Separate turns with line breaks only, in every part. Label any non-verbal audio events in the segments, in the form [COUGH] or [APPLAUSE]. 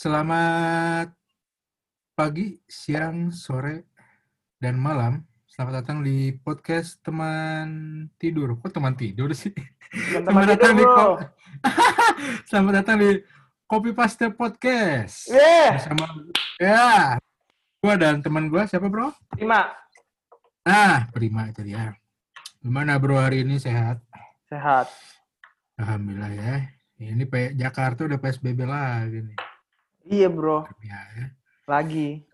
Selamat pagi, siang, sore, dan malam. Selamat datang di podcast teman tidur. Kok teman tidur sih?
Teman-teman
Selamat datang di
tidur,
ko- [LAUGHS] Selamat datang di Kopi Paste Podcast.
Yeah.
Bersama ya, gua dan teman gua siapa, Bro?
Lima.
Ah, Prima itu dia. Gimana, Bro, hari ini sehat?
Sehat.
Alhamdulillah ya. Ini P Jakarta udah PSBB lagi nih.
Iya bro.
Ya, ya.
Lagi.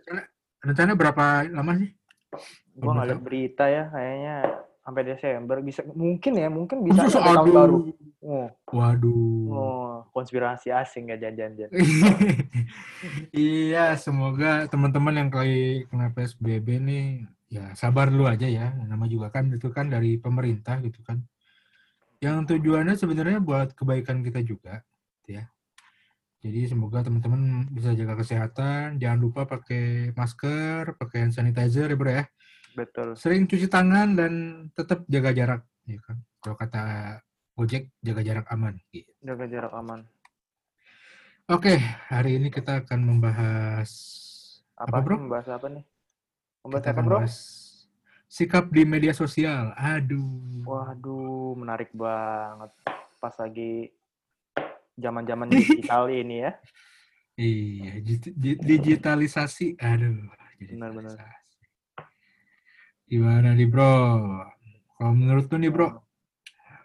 Rencana berapa lama sih?
Gua
Belum
nggak lihat
tahu.
berita ya. Kayaknya sampai Desember bisa mungkin ya mungkin bisa tahun baru. Oh,
Waduh.
oh, konspirasi asing ya jangan-jangan. [LAUGHS]
iya, semoga teman-teman yang kali kena PSBB nih ya sabar dulu aja ya. Nama juga kan itu kan dari pemerintah gitu kan. Yang tujuannya sebenarnya buat kebaikan kita juga, gitu ya. Jadi semoga teman-teman bisa jaga kesehatan, jangan lupa pakai masker, pakai hand sanitizer ya bro ya.
Betul.
Sering cuci tangan dan tetap jaga jarak, ya kan. Kalau kata Gojek, jaga jarak aman. Gitu.
Jaga jarak aman.
Oke, hari ini kita akan membahas
Apa,
Apa, bro?
Membahas apa nih? Membahas
kita
apa bro?
bahas sikap di media sosial. Aduh.
Waduh, menarik banget. Pas lagi zaman-zaman [LAUGHS] digital ini ya.
Iya, digit- di- digitalisasi. Aduh,
Benar-benar.
Gimana nih, Bro? Kalau menurut lu nih, Bro,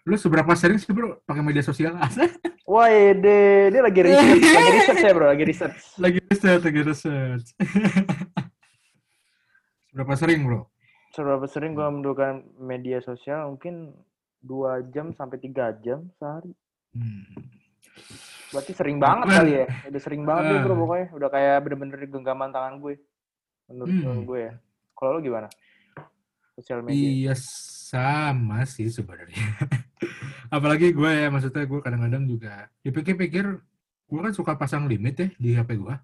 lu seberapa sering sih, Bro, pakai media sosial? [LAUGHS]
Wah, ini lagi research, lagi research ya bro, lagi research.
lagi research, lagi research. [LAUGHS] seberapa sering, Bro?
Seberapa sering gue menggunakan media sosial? Mungkin dua jam sampai tiga jam sehari.
Hmm.
Berarti sering banget
Ben.
kali ya. Udah sering banget deh bro
Ah.
pokoknya. Udah kayak bener-bener genggaman tangan gue. Menurut
Hmm.
gue ya. Kalau lu gimana? Sosial media.
Iya sama sih sebenarnya. [LAUGHS] Apalagi gue ya maksudnya gue kadang-kadang juga dipikir-pikir gue kan suka pasang limit ya di HP gue,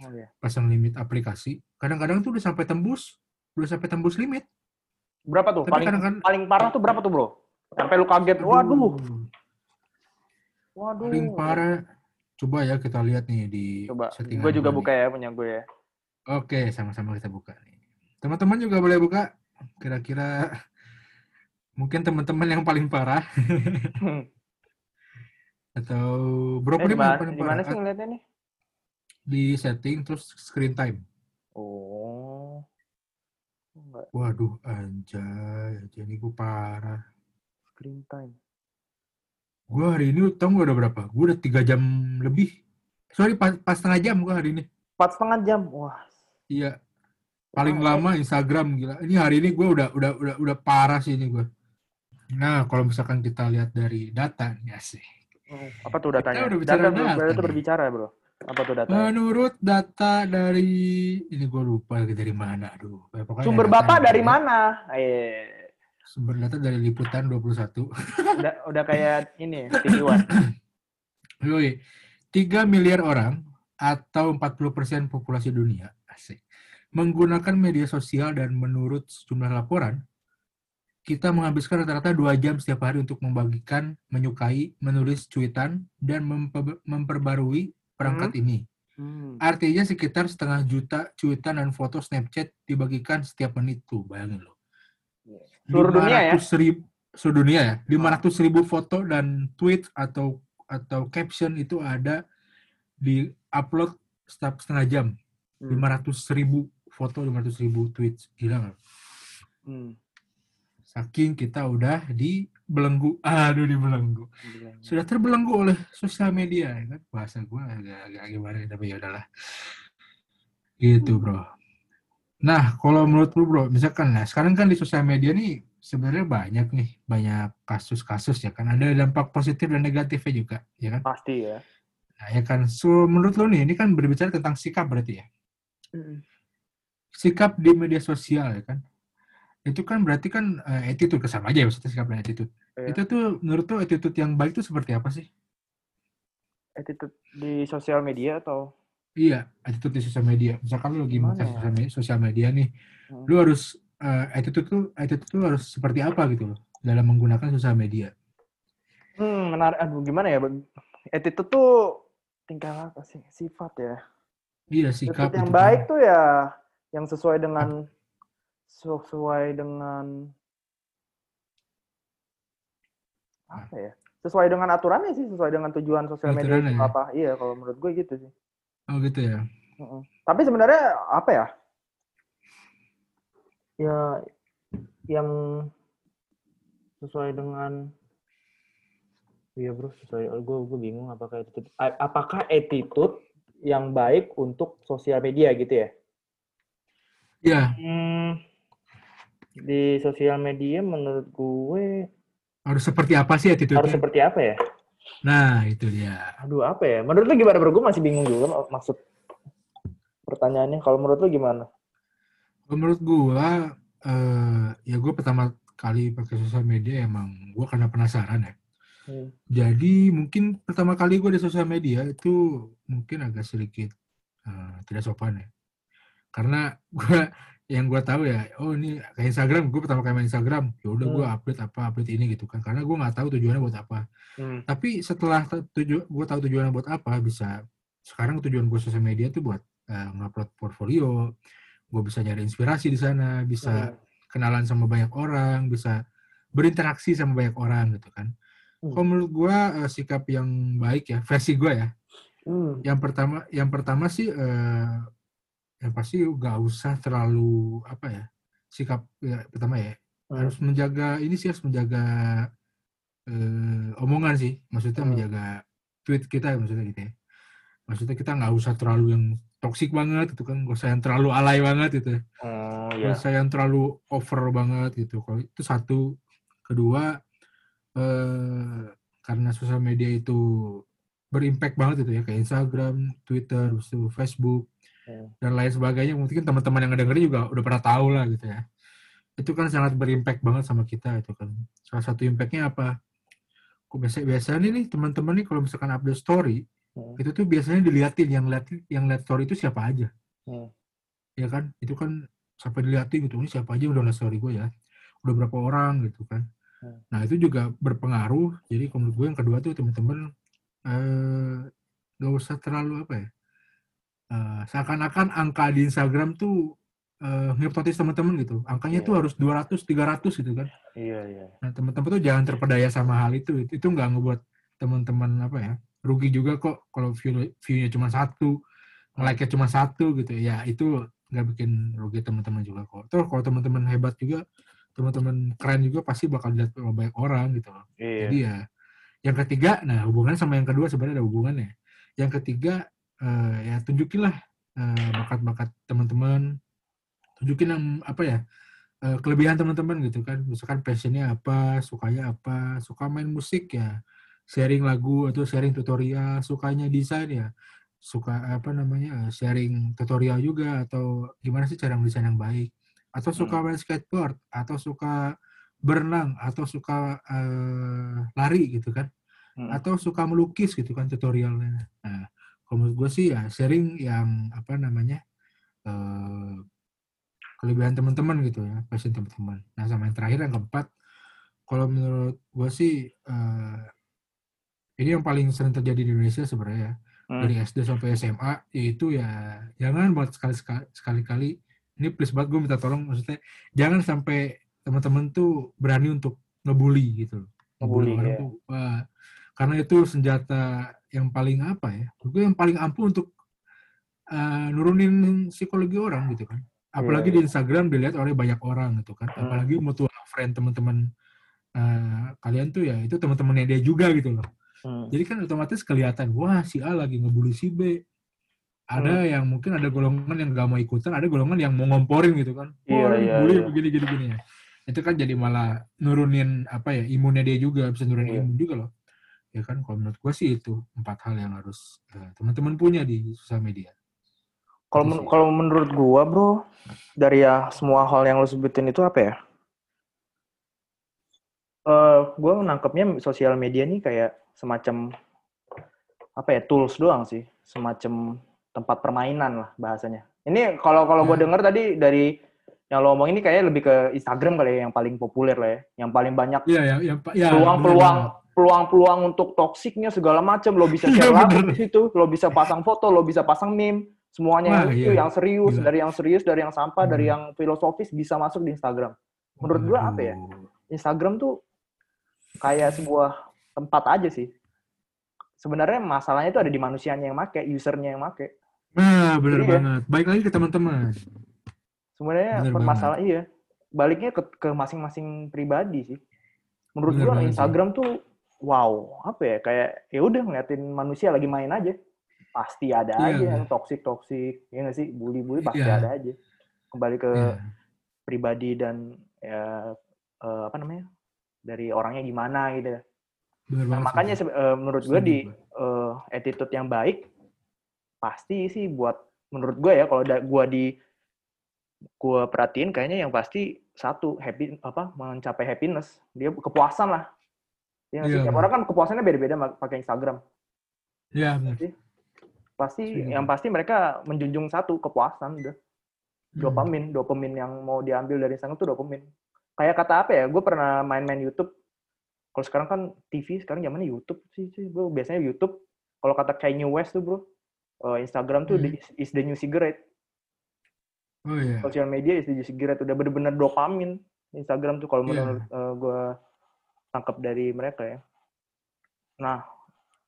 Oh, iya.
pasang limit aplikasi. Kadang-kadang tuh udah sampai tembus, udah sampai tembus limit.
Berapa tuh?
Tapi
Paling
kadang-kadang
paling parah tuh berapa tuh bro? Sampai lu kaget. Waduh. Waduh.
paling parah. Coba ya kita lihat nih di
Coba.
settingan
Gue juga buka
nih.
ya punya gue ya.
Oke, sama-sama kita buka nih. Teman-teman juga boleh buka. Kira-kira mungkin teman-teman yang paling parah [LAUGHS] atau berapa
eh,
nih
di mana,
paling
di mana
parah?
sih ngeliatnya nih?
Di setting terus screen time.
Oh. Enggak,
Waduh, anjay. Jadi gue parah.
screen time.
Gue hari ini tau gak udah berapa? Gue udah tiga jam lebih. Sorry, pas, pas setengah jam gue hari ini.
Empat setengah jam. Wah.
Iya. Paling
Wah,
lama Instagram gila. Ini hari ini gue udah udah udah udah parah sih ini gue. Nah, kalau misalkan kita lihat dari data, ya sih.
Hmm, Apa tuh datanya?
udah bicara
data,
data
data
nih.
berbicara bro. Apa tuh datanya?
Menurut data dari ini gue lupa lagi dari mana, aduh. Ya, pokoknya
Sumber
data
bapak dari mana? Eh,
Sumber data dari Liputan 21.
udah, udah kayak ini TV One. [CLEARS THROAT]
Yoi, 3 miliar orang atau 40% populasi dunia asik, menggunakan media sosial dan menurut sejumlah laporan, kita menghabiskan rata-rata 2 jam setiap hari untuk membagikan, menyukai, menulis cuitan, dan mempe- memperbarui perangkat ini.
Hmm.
Artinya sekitar setengah juta cuitan dan foto Snapchat dibagikan setiap menit tuh, bayangin loh.
Seluruh dunia ya?
500 ribu, seluruh dunia ya. 500 ribu foto dan tweet atau atau caption itu ada di upload setiap setengah jam.
Hmm.
500 ribu foto, 500 ribu tweet. Gila nggak?
Hmm.
Saking kita udah dibelenggu. Aduh, dibelenggu.
Gila.
Sudah terbelenggu oleh sosial media. ya kan? Bahasa gue agak, agak gimana, tapi ya udahlah. Gitu, bro. Nah, kalau menurut lu, bro, misalkan, nah sekarang kan di sosial media nih sebenarnya banyak nih, banyak kasus-kasus ya kan. Ada dampak positif dan negatifnya juga, ya kan?
Pasti ya.
Nah, ya kan. So, menurut lu nih, ini kan berbicara tentang sikap berarti ya. Sikap di media sosial ya kan. Itu kan berarti kan eh, attitude kesama aja ya maksudnya sikap dan attitude.
Iya.
Itu tuh menurut tuh attitude yang baik itu seperti apa sih?
Attitude di sosial media atau?
Iya, attitude di sosial media. Misalkan lu lagi
Gimana
makan
ya?
sosial media, sosial media nih,
Hmm.
lu harus eh, attitude tuh attitude tuh harus seperti apa gitu loh dalam menggunakan sosial media.
Hmm, menarik. Aduh, gimana ya? Attitude tuh tingkah apa sih? Sifat ya.
Iya
Attitude
sikap
yang
gitu
baik
kan.
tuh ya yang sesuai dengan sesuai dengan apa ya? Sesuai dengan aturannya sih, sesuai dengan tujuan sosial media
ya?
apa. Iya, kalau menurut gue gitu sih.
Oh gitu ya.
Tapi sebenarnya apa ya? Ya yang sesuai dengan Iya bro, sesuai gue gue bingung apakah attitude a- apakah attitude yang baik untuk sosial media gitu ya?
Iya,
Hmm, di sosial media menurut gue
harus seperti apa sih
harus
attitude-nya?
seperti apa ya?
Nah, itu dia.
Aduh apa ya? Menurut lu gimana bro? Gue masih bingung juga mak- maksud pertanyaannya. Kalau menurut lu gimana?
Menurut gua, eh, ya gue pertama kali pakai sosial media emang gua karena penasaran ya.
Hmm.
Jadi mungkin pertama kali gue di sosial media itu mungkin agak sedikit eh, tidak sopan ya. Karena gua yang gua tahu ya, oh ini kayak Instagram, gue pertama kali main Instagram, ya udah gue
Hmm.
update apa update ini gitu kan. Karena gue nggak tahu tujuannya buat apa.
Hmm.
Tapi setelah tuju, gue tahu tujuannya buat apa, bisa sekarang tujuan gue sosial media tuh buat eh, ngupload portfolio, gue bisa nyari inspirasi di sana, bisa
Hmm.
kenalan sama banyak orang, bisa berinteraksi sama banyak orang gitu kan.
Hmm.
Kalau menurut gue eh, sikap yang baik ya, versi gue ya.
Hmm.
Yang pertama, yang pertama sih eh, yang pasti gak usah terlalu apa ya sikap ya, pertama ya
Hmm.
harus menjaga ini sih harus menjaga eh, omongan sih maksudnya
Hmm.
menjaga tweet kita maksudnya gitu ya maksudnya kita nggak usah terlalu yang toksik banget gitu kan gak usah yang terlalu alay banget gitu
Oh
Gak
ya.
usah yang terlalu over banget gitu kalau itu satu kedua eh, karena sosial media itu berimpact banget itu ya kayak Instagram, Twitter, itu Facebook
Hmm.
Dan lain sebagainya. Mungkin teman-teman yang ngedengerin juga udah pernah tahu lah gitu ya. Itu kan sangat berimpact banget sama kita itu kan. Salah satu impactnya apa? Kok biasa biasanya nih teman-teman nih kalau misalkan update story
Hmm.
itu tuh biasanya diliatin. Yang lihat yang lihat story itu siapa aja.
Hmm.
ya kan? Itu kan sampai diliatin gitu ini siapa aja udah lihat story gue ya? Udah berapa orang? gitu kan.
Hmm.
nah itu juga berpengaruh. Jadi kalau menurut gue yang kedua tuh teman-teman eh gak usah terlalu apa ya eh, seakan-akan angka di Instagram tuh eh, ngehipnotis teman-teman gitu. Angkanya
Iya.
tuh harus 200 300 gitu kan.
Iya iya.
nah teman-teman tuh jangan terpedaya sama hal itu. Itu, nggak ngebuat teman-teman apa ya rugi juga kok kalau view view-nya cuma satu like-nya cuma satu gitu. Ya itu nggak bikin rugi teman-teman juga kok. Terus kalau teman-teman hebat juga teman-teman keren juga pasti bakal dilihat sama banyak orang gitu loh.
Iya.
jadi ya yang ketiga nah hubungan sama yang kedua sebenarnya ada hubungannya. Yang ketiga eh, ya tunjukinlah eh, bakat-bakat teman-teman. Tunjukin yang apa ya eh, kelebihan teman-teman gitu kan. Misalkan passionnya apa sukanya apa. Suka main musik ya sharing lagu atau sharing tutorial. Sukanya desain ya suka apa namanya sharing tutorial juga atau gimana sih cara mendesain yang baik. Atau suka main skateboard atau suka berenang atau suka eh, lari gitu kan.
Hmm.
atau suka melukis gitu kan tutorialnya. Nah kalau menurut gue sih ya sharing yang apa namanya eh, kelebihan teman-teman gitu ya passion teman-teman nah sama yang terakhir yang keempat kalau menurut gue sih eh, ini yang paling sering terjadi di Indonesia sebenarnya ya
Hmm.
dari SD sampai SMA yaitu ya jangan buat sekali sekali kali ini please banget gue minta tolong maksudnya jangan sampai teman-teman tuh berani untuk ngebully gitu.
Ngebully,
orang
ya.
tuh wah, karena itu senjata yang paling apa ya gue yang paling ampuh untuk eh, nurunin psikologi orang gitu kan apalagi
Iya,
di Instagram dilihat oleh banyak orang gitu kan
Hmm.
apalagi mutual friend teman-teman eh, kalian tuh ya itu teman-temannya dia juga gitu loh
Hmm.
jadi kan otomatis kelihatan, wah si A lagi ngebully si B. Ada yang mungkin ada golongan yang gak mau ikutan, ada golongan yang mau ngomporin gitu kan.
Iya,
Wah,
iya,
bully
iya.
begini gini gini ya. Itu kan jadi malah nurunin apa ya imunnya dia juga, bisa nurunin
Iya.
imun juga loh. Ya kan, kalau menurut gua sih itu empat hal yang harus eh, teman-teman punya di sosial media.
Kalau men- kalau menurut gua, Bro, dari ya semua hal yang lo sebutin itu apa ya? Eh, gua nangkepnya sosial media nih kayak semacam apa ya tools doang sih, semacam tempat permainan lah bahasanya. Ini kalau kalau gua
Ya.
dengar tadi dari yang lo omong ini kayaknya lebih ke Instagram kali ya yang paling populer lah ya, yang paling banyak
Iya ya, yang ya,
peluang-peluang
bener
peluang-peluang untuk toksiknya segala macam lo bisa [LAUGHS]
Iya,
share lagu di situ lo bisa pasang foto lo bisa pasang meme Semuanya yang
Wah,
lucu,
iya.
yang serius,
Gila.
dari yang serius, dari yang sampah, dari
Hmm.
yang filosofis bisa masuk di Instagram. Menurut gua apa ya? Instagram tuh kayak sebuah tempat aja sih. Sebenarnya masalahnya itu ada di manusianya yang make, usernya yang make.
Nah, bener
Iya.
banget. Baik lagi ke teman-teman.
Sebenarnya permasalahan iya. Baliknya ke, ke masing-masing pribadi sih. Menurut
Bener
gua. Instagram tuh wow, apa ya? Kayak ya udah ngeliatin manusia lagi main aja. Pasti ada
Iya.
aja yang toksik-toksik, ya nggak sih? Bully-bully pasti
Iya.
ada aja. Kembali ke
Iya.
pribadi dan ya eh, apa namanya? dari orangnya gimana gitu.
Bener
Nah, makanya eh, menurut gue di eh, attitude yang baik pasti sih buat menurut gue ya kalau gua di gua perhatiin kayaknya yang pasti satu happy apa mencapai happiness. Dia kepuasan lah. Ya nggak sih?
Iya,
orang kan kepuasannya beda-beda pakai Instagram.
Iya, bener.
pasti
Setuju.
yang pasti mereka menjunjung satu kepuasan udah.
Hmm.
dopamin dopamin yang mau diambil dari Instagram itu dopamin. Kayak kata apa ya? Gue pernah main-main YouTube. Kalau sekarang kan TV sekarang zamannya YouTube sih sih gue biasanya YouTube. Kalau kata Kanye West tuh bro eh, Instagram tuh
Hmm.
the- is the new cigarette
Oh iya.
sosial media is the new cigarette udah bener-bener dopamin Instagram tuh kalau
Iya.
menurut gue tangkap dari mereka ya nah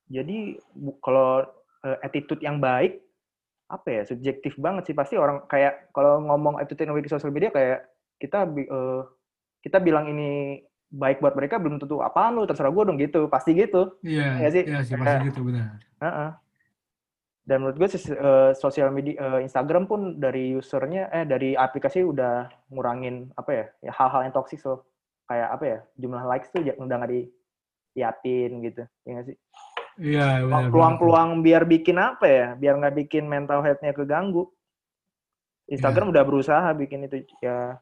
jadi kalau eh, attitude yang baik apa ya subjektif banget sih pasti orang kayak kalau ngomong attitude yang baik di sosial media kayak kita eh, kita bilang ini baik buat mereka belum tentu apaan lu terserah gue dong gitu pasti gitu
Iya,
Iya sih.
iya sih pasti gitu benar.
Heeh. Dan menurut gue eh, sosial media eh, Instagram pun dari usernya eh dari aplikasi udah ngurangin apa ya, ya hal-hal yang toksik so kayak apa ya jumlah likes tuh udah nggak diliatin gitu ya sih?
Iya, banget.
peluang-peluang biar bikin apa ya biar nggak bikin mental health-nya keganggu. Instagram
Iya.
udah berusaha bikin itu ya.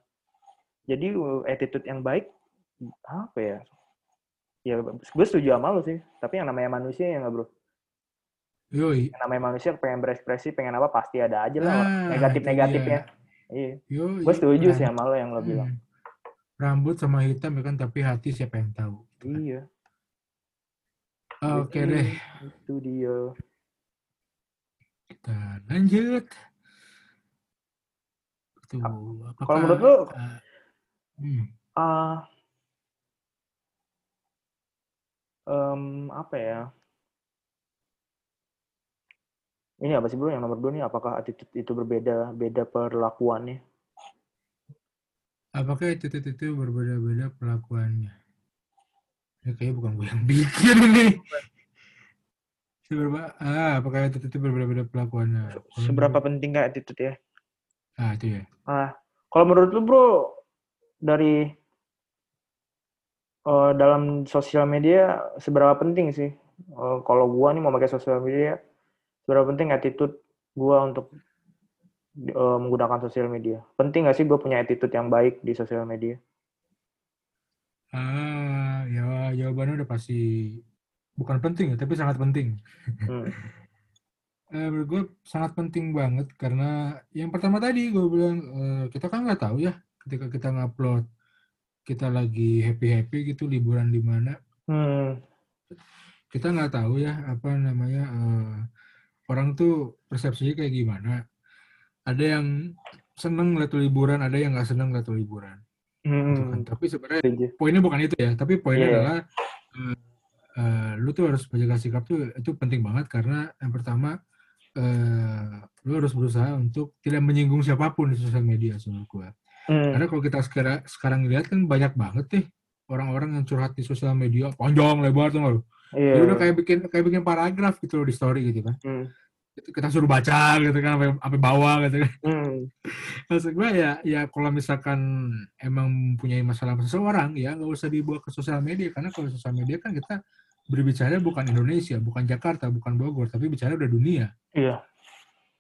Jadi uh, attitude yang baik apa ya ya gue setuju sama lu sih. Tapi yang namanya manusia ya nggak bro
Yoi.
namanya manusia pengen berekspresi pengen apa pasti ada aja lah
Ah,
negatif negatifnya iya
Yoi.
gue setuju sih sama lo yang lo bilang
Hmm. Rambut sama hitam ya kan, tapi hati siapa yang tahu.
iya
Oke
Jadi,
deh,
itu dia
kita lanjut. Tuh, apakah,
kalau menurut lo
uh, hmm,
ah em, apa ya ini apa sih bro yang nomor dua nih apakah attitude itu berbeda beda perlakuannya
apakah itu itu, berbeda-beda perlakuannya? Ya kayaknya bukan gue yang [LAUGHS] bikin ini. Seberapa, ah, apakah itu itu berbeda-beda perlakuannya?
Seberapa
menurut-
penting gak attitude ya
Ah, itu ya.
ah kalau menurut lu bro dari eh, dalam sosial media seberapa penting sih Eh, kalau gua nih mau pakai sosial media seberapa penting attitude gua untuk eh, menggunakan sosial media penting gak sih gue punya attitude yang baik di sosial media
Ah, ya jawabannya udah pasti bukan penting ya, tapi sangat penting.
Hmm. [LAUGHS]
Eh, menurut gue sangat penting banget karena yang pertama tadi gue bilang eh, kita kan nggak tahu ya ketika kita ngupload kita lagi happy happy gitu liburan di mana
Hmm.
kita nggak tahu ya apa namanya eh, orang tuh persepsinya kayak gimana ada yang seneng lu liburan ada yang nggak seneng lu liburan gitu kan.
Hmm.
tapi sebenarnya poinnya bukan itu ya tapi poinnya
Iya.
adalah eh, eh, lu tuh harus menjaga sikap tuh itu penting banget karena yang pertama eh, lu harus berusaha untuk tidak menyinggung siapa pun di sosial media menurut gua
Hmm.
karena kalau kita sekarang sekarang lihat kan banyak banget nih orang-orang yang curhat di sosial media panjang lebar tuh lu
Iya.
ya udah kayak bikin kayak bikin paragraf gitu loh di story gitu kan
Hmm.
Kita suruh baca gitu kan sampai sampai bawah gitu kan
Hmm.
maksud gue ya ya kalau misalkan emang mempunyai masalah sama seseorang ya nggak usah dibawa ke sosial media karena kalau sosial media kan kita berbicara bukan Indonesia bukan Jakarta bukan Bogor tapi bicara udah dunia
Iya.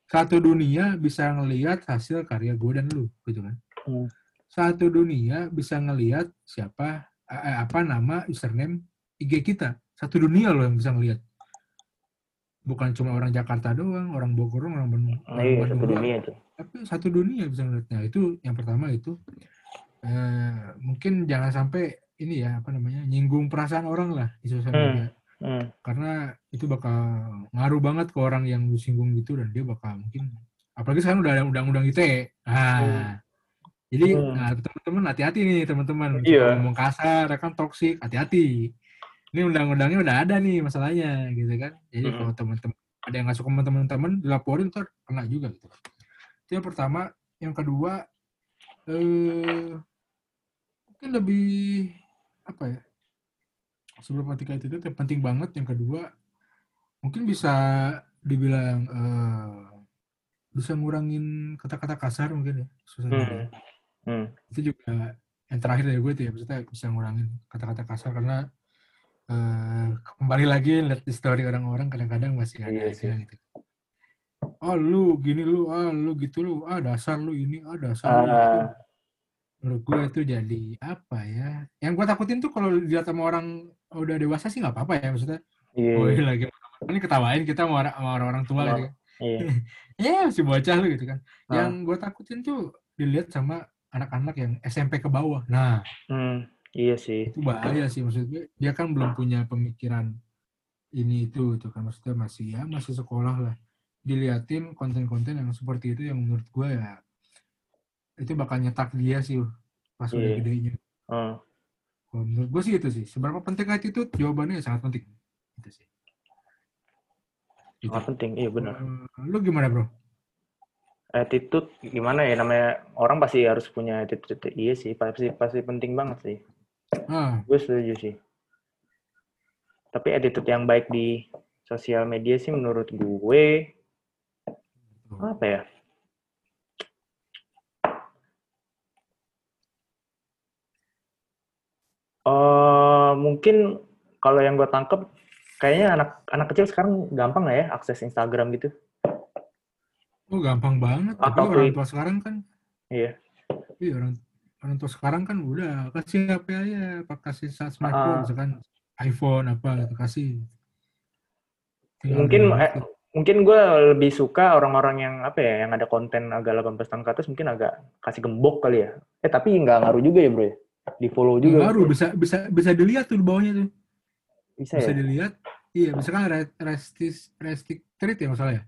satu dunia bisa ngelihat hasil karya gue dan lu gitu kan
Hmm.
satu dunia bisa ngelihat siapa eh, apa nama username IG kita satu dunia loh yang bisa ngelihat bukan cuma orang Jakarta doang orang Bogor orang Bandung
Nah, iya, satu dunia itu.
tapi satu dunia bisa ngeliatnya itu yang pertama itu eh, mungkin jangan sampai ini ya apa namanya nyinggung perasaan orang lah di sosial
Hmm.
media
Hmm.
karena itu bakal ngaruh banget ke orang yang disinggung gitu dan dia bakal mungkin apalagi sekarang udah ada undang-undang ITE. Nah,
Hmm.
jadi
Hmm.
nah, teman-teman hati-hati nih teman-teman.
Iya.
Ngomong kasar, ya kan toksik, hati-hati. Ini undang-undangnya udah ada nih masalahnya, gitu kan. Jadi
Mm-mm.
kalau teman-teman ada yang nggak suka sama teman-teman, dilaporin ntar kena juga gitu. Itu yang pertama. Yang kedua, eh, mungkin lebih apa ya? Sebelum ketika itu yang penting banget. Yang kedua, mungkin bisa dibilang eh, bisa ngurangin kata-kata kasar mungkin ya media.
Hmm. Hmm.
itu juga yang terakhir dari gue itu ya maksudnya bisa ngurangin kata-kata kasar karena eh, kembali lagi lihat story orang-orang kadang-kadang masih ada
Iya
aja gitu. Oh lu gini lu ah lu gitu lu ah dasar lu ini ah dasar lu itu.
Ah,
menurut gue itu jadi apa ya? Yang gue takutin tuh kalau dilihat sama orang udah dewasa sih nggak apa-apa ya maksudnya.
Iya.
oh ini lagi ini ketawain kita sama orang- sama orang-orang tua gitu.
Iya. [LAUGHS]
ya si bocah lu gitu kan.
Ah.
yang gue takutin tuh dilihat sama anak-anak yang SMP ke bawah. Nah
Hmm. Iya sih.
itu bahaya sih maksud gue dia kan belum punya pemikiran ini itu itu kan maksudnya masih ya masih sekolah lah diliatin konten-konten yang seperti itu yang menurut gue ya itu bakal nyetak dia sih pas udah
Iya.
gedenya
Hmm.
Kalau menurut gue sih itu sih seberapa penting attitude jawabannya sangat penting itu sih Gitu.
Sangat penting. Iya benar.
Eh, lu gimana bro
Attitude gimana ya namanya orang pasti harus punya attitude. Iya sih, pasti pasti penting banget sih.
Ah
Gue setuju sih. Tapi attitude yang baik di sosial media sih menurut gue apa ya? Eh mungkin kalau yang gue tangkep kayaknya anak anak kecil sekarang gampang nggak ya akses Instagram gitu?
oh gampang banget tapi
Atau
orang
tweet.
tua sekarang kan
Iya.
Iya orang orang tua sekarang kan udah kasih HP aja, pak kasih sa-
Ah.
smartphone, misalkan iPhone apa gitu kasih. Tinggal
Mungkin eh, mungkin gue lebih suka orang-orang yang apa ya yang ada konten agak 18 tahun ke atas mungkin agak kasih gembok kali ya. Eh tapi nggak ngaruh juga ya bro ya? Di follow juga.
baru bisa bisa bisa dilihat tuh di bawahnya tuh,
Bisa
bisa
ya?
dilihat. Iya, misalkan re- restis restricted ya masalah ya.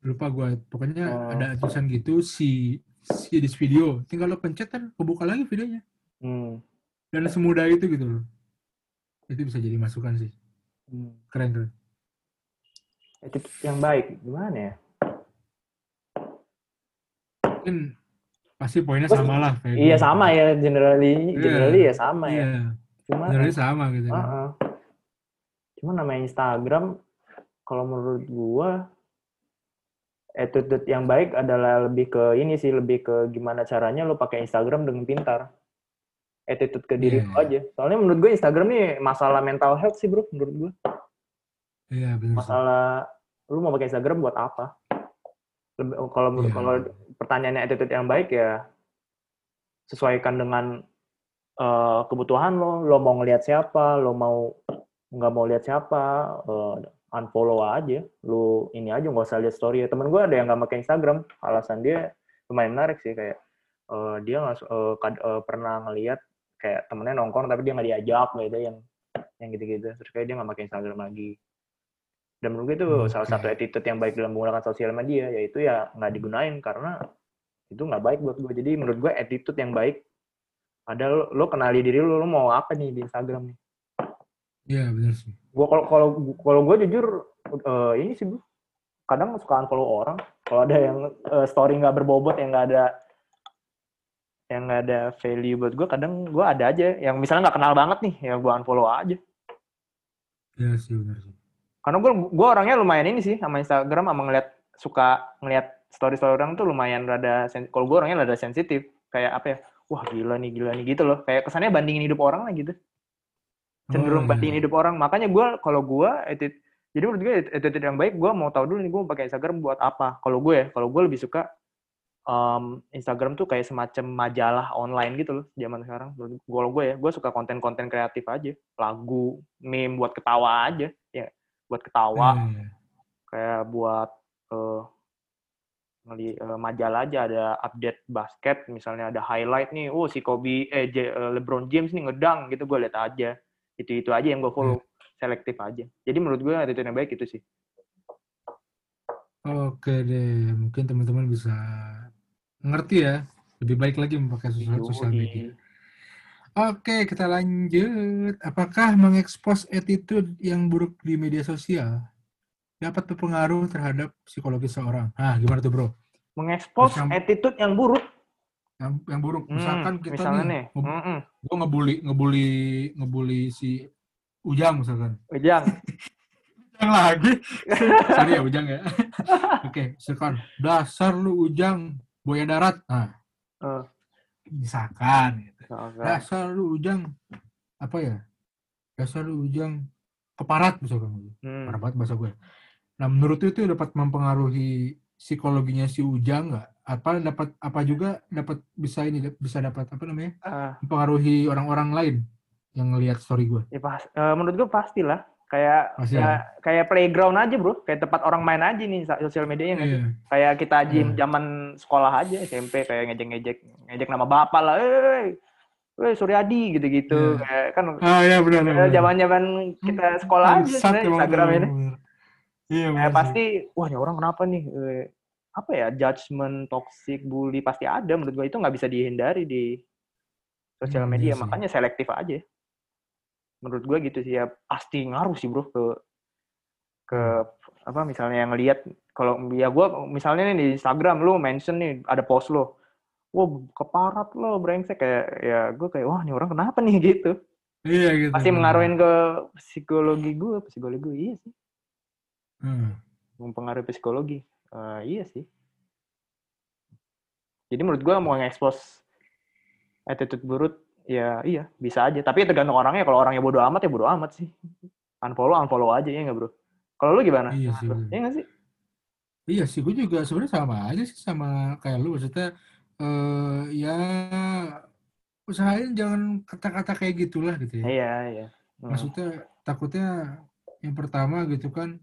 Lupa gue, pokoknya
Oh.
ada tulisan gitu si si this video, tinggal lo pencet kan kebuka lagi videonya.
Hmm.
Dan semudah itu gitu loh. Itu bisa jadi masukan sih.
Hmm.
Keren keren.
Attitude yang baik gimana ya?
Mungkin pasti poinnya
Terus-
sama lah. kayak
Iya
gua.
sama ya generally
Iya.
generally ya sama ya.
Iya,
Cuma
sebenarnya sama gitu. kan.
Heeh. Cuma namanya Instagram, kalau menurut gua, attitude yang baik adalah lebih ke ini sih, lebih ke gimana caranya lo pakai Instagram dengan pintar. Attitude ke diri
Iya.
lo aja. Soalnya menurut gue Instagram nih masalah mental health sih bro, menurut gue.
Iya benar. sih.
Masalah, lu mau pakai Instagram buat apa? Lebih, kalau
Iya.
kalau pertanyaannya attitude yang baik ya, sesuaikan dengan eh, kebutuhan lo, lo mau ngelihat siapa, lo mau nggak mau lihat siapa, eh, unfollow aja, lo ini aja nggak usah lihat story. Temen gue ada yang nggak pakai Instagram, alasan dia lumayan menarik sih kayak eh, dia nggak kad- eh, pernah ngelihat kayak temennya nongkrong tapi dia nggak diajak gitu yang yang gitu-gitu, terus kayak dia nggak pakai Instagram lagi. Dan menurut gue itu salah
Oke.
satu attitude yang baik dalam menggunakan sosial media, yaitu ya nggak digunain karena itu nggak baik buat gue. Jadi menurut gue attitude yang baik ada lo, lo kenali diri lo, lo mau apa nih di Instagram nih.
Iya benar sih.
Gue kalau kalau kalau gue jujur eh, ini sih gue kadang suka unfollow orang. Kalau ada yang eh, story nggak berbobot yang nggak ada yang nggak ada value buat gue, kadang gue ada aja yang misalnya nggak kenal banget nih, ya gue unfollow aja.
Iya sih benar sih.
Karena gue gue orangnya lumayan ini sih sama Instagram sama ngeliat suka ngeliat story story orang tuh lumayan rada kalau gue orangnya rada sensitif kayak apa ya wah gila nih gila nih gitu loh kayak kesannya bandingin hidup orang lah gitu cenderung
Oh, iya.
bandingin hidup orang. Makanya gue kalau gue attitude jadi menurut gue attitude yang baik gue mau tahu dulu nih gue pakai Instagram buat apa. Kalau gue ya kalau gue lebih suka um, Instagram tuh kayak semacam majalah online gitu loh zaman sekarang. Kalau gue ya gue suka konten-konten kreatif aja. Lagu meme buat ketawa aja ya buat ketawa.
Iya.
kayak buat ngeli eh, majalah aja ada update basket misalnya ada highlight nih oh si Kobe eh J- eh, LeBron James nih ngedang gitu gue lihat aja itu itu aja yang gue follow selektif aja jadi menurut gue attitude yang baik itu sih
Oke deh, mungkin teman-teman bisa ngerti ya. Lebih baik lagi memakai sosial, sosial media. Oke, kita lanjut. Apakah mengekspos attitude yang buruk di media sosial dapat berpengaruh terhadap psikologi seorang? Ah, gimana tuh bro?
Mengekspos attitude yang buruk.
Yang, yang buruk,
Hmm,
misalkan kita
misalnya
nih,
nih.
nge-
Mm-mm.
gue ngebully, ngebully, ngebully si Ujang misalkan.
Ujang. [LAUGHS]
Ujang lagi. [LAUGHS] Sorry ya Ujang ya. [LAUGHS] Oke, misalkan dasar lu Ujang buaya darat. Nah,
Eh,
misalkan gitu.
oke.
Dasar lu Ujang apa ya? Dasar lu Ujang keparat misalkan.
Hmm.
Parah banget bahasa gue. Nah, menurut itu dapat mempengaruhi psikologinya si Ujang nggak? Apa dapat apa juga dapat bisa ini bisa dapat apa namanya?
Ah,
mempengaruhi orang-orang lain yang ngelihat story gue.
ya pas, eh, menurut gue pastilah. Kayak
Pasti
ya, kayak playground aja bro, kayak tempat orang main aja nih sosial media nggak sih?
Iya.
Kayak kita gym
Iya.
zaman sekolah aja SMP kayak ngejek-ngejek ngejek nama bapak lah, eh, eh Suryadi gitu-gitu.
Iya.
Kayak kan
Ah ya benar benar.
eh, zaman-zaman kita sekolah aja
emang
Instagram ini.
Iya benar.
pasti, wah ini orang kenapa nih? Apa ya judgement, toxic, bully pasti ada. Menurut gue itu nggak bisa dihindari di sosial
Hmm,
media.
iya sih.
Makanya selektif aja. Menurut gue gitu sih ya pasti ngaruh sih bro ke ke
Hmm.
apa misalnya yang ngelihat kalau ya gue misalnya nih di Instagram lu mention nih ada post lo, wah keparat lo brengsek kayak ya gue kayak wah ini orang kenapa nih [LAUGHS] gitu.
Iya gitu.
Pasti mengaruhin ke psikologi gue, psikologi gue iya sih,
Hmm.
mempengaruhi psikologi. Eh, iya sih. Jadi menurut gue mau nge-expose attitude buruk, ya iya bisa aja. Tapi tergantung orangnya. Kalau orangnya bodoh amat ya bodoh amat sih. Unfollow, unfollow aja ya nggak bro? Kalau lu gimana?
Iya sih.
Bro? Iya nggak sih?
Iya sih, gue juga sebenarnya sama aja sih sama kayak lu. Maksudnya eh ya usahain jangan kata-kata kayak gitulah gitu ya.
Iya, iya. Hmm.
Maksudnya takutnya yang pertama gitu kan,